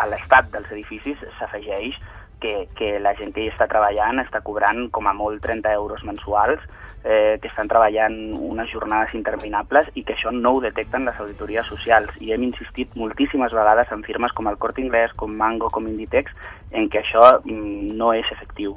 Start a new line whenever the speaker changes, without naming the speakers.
a l'estat dels edificis s'afegeix que, que la gent que hi està treballant està cobrant com a molt 30 euros mensuals, eh, que estan treballant unes jornades interminables i que això no ho detecten les auditories socials. I hem insistit moltíssimes vegades en firmes com el Corte Inglés, com Mango, com Inditex, en que això mm, no és efectiu.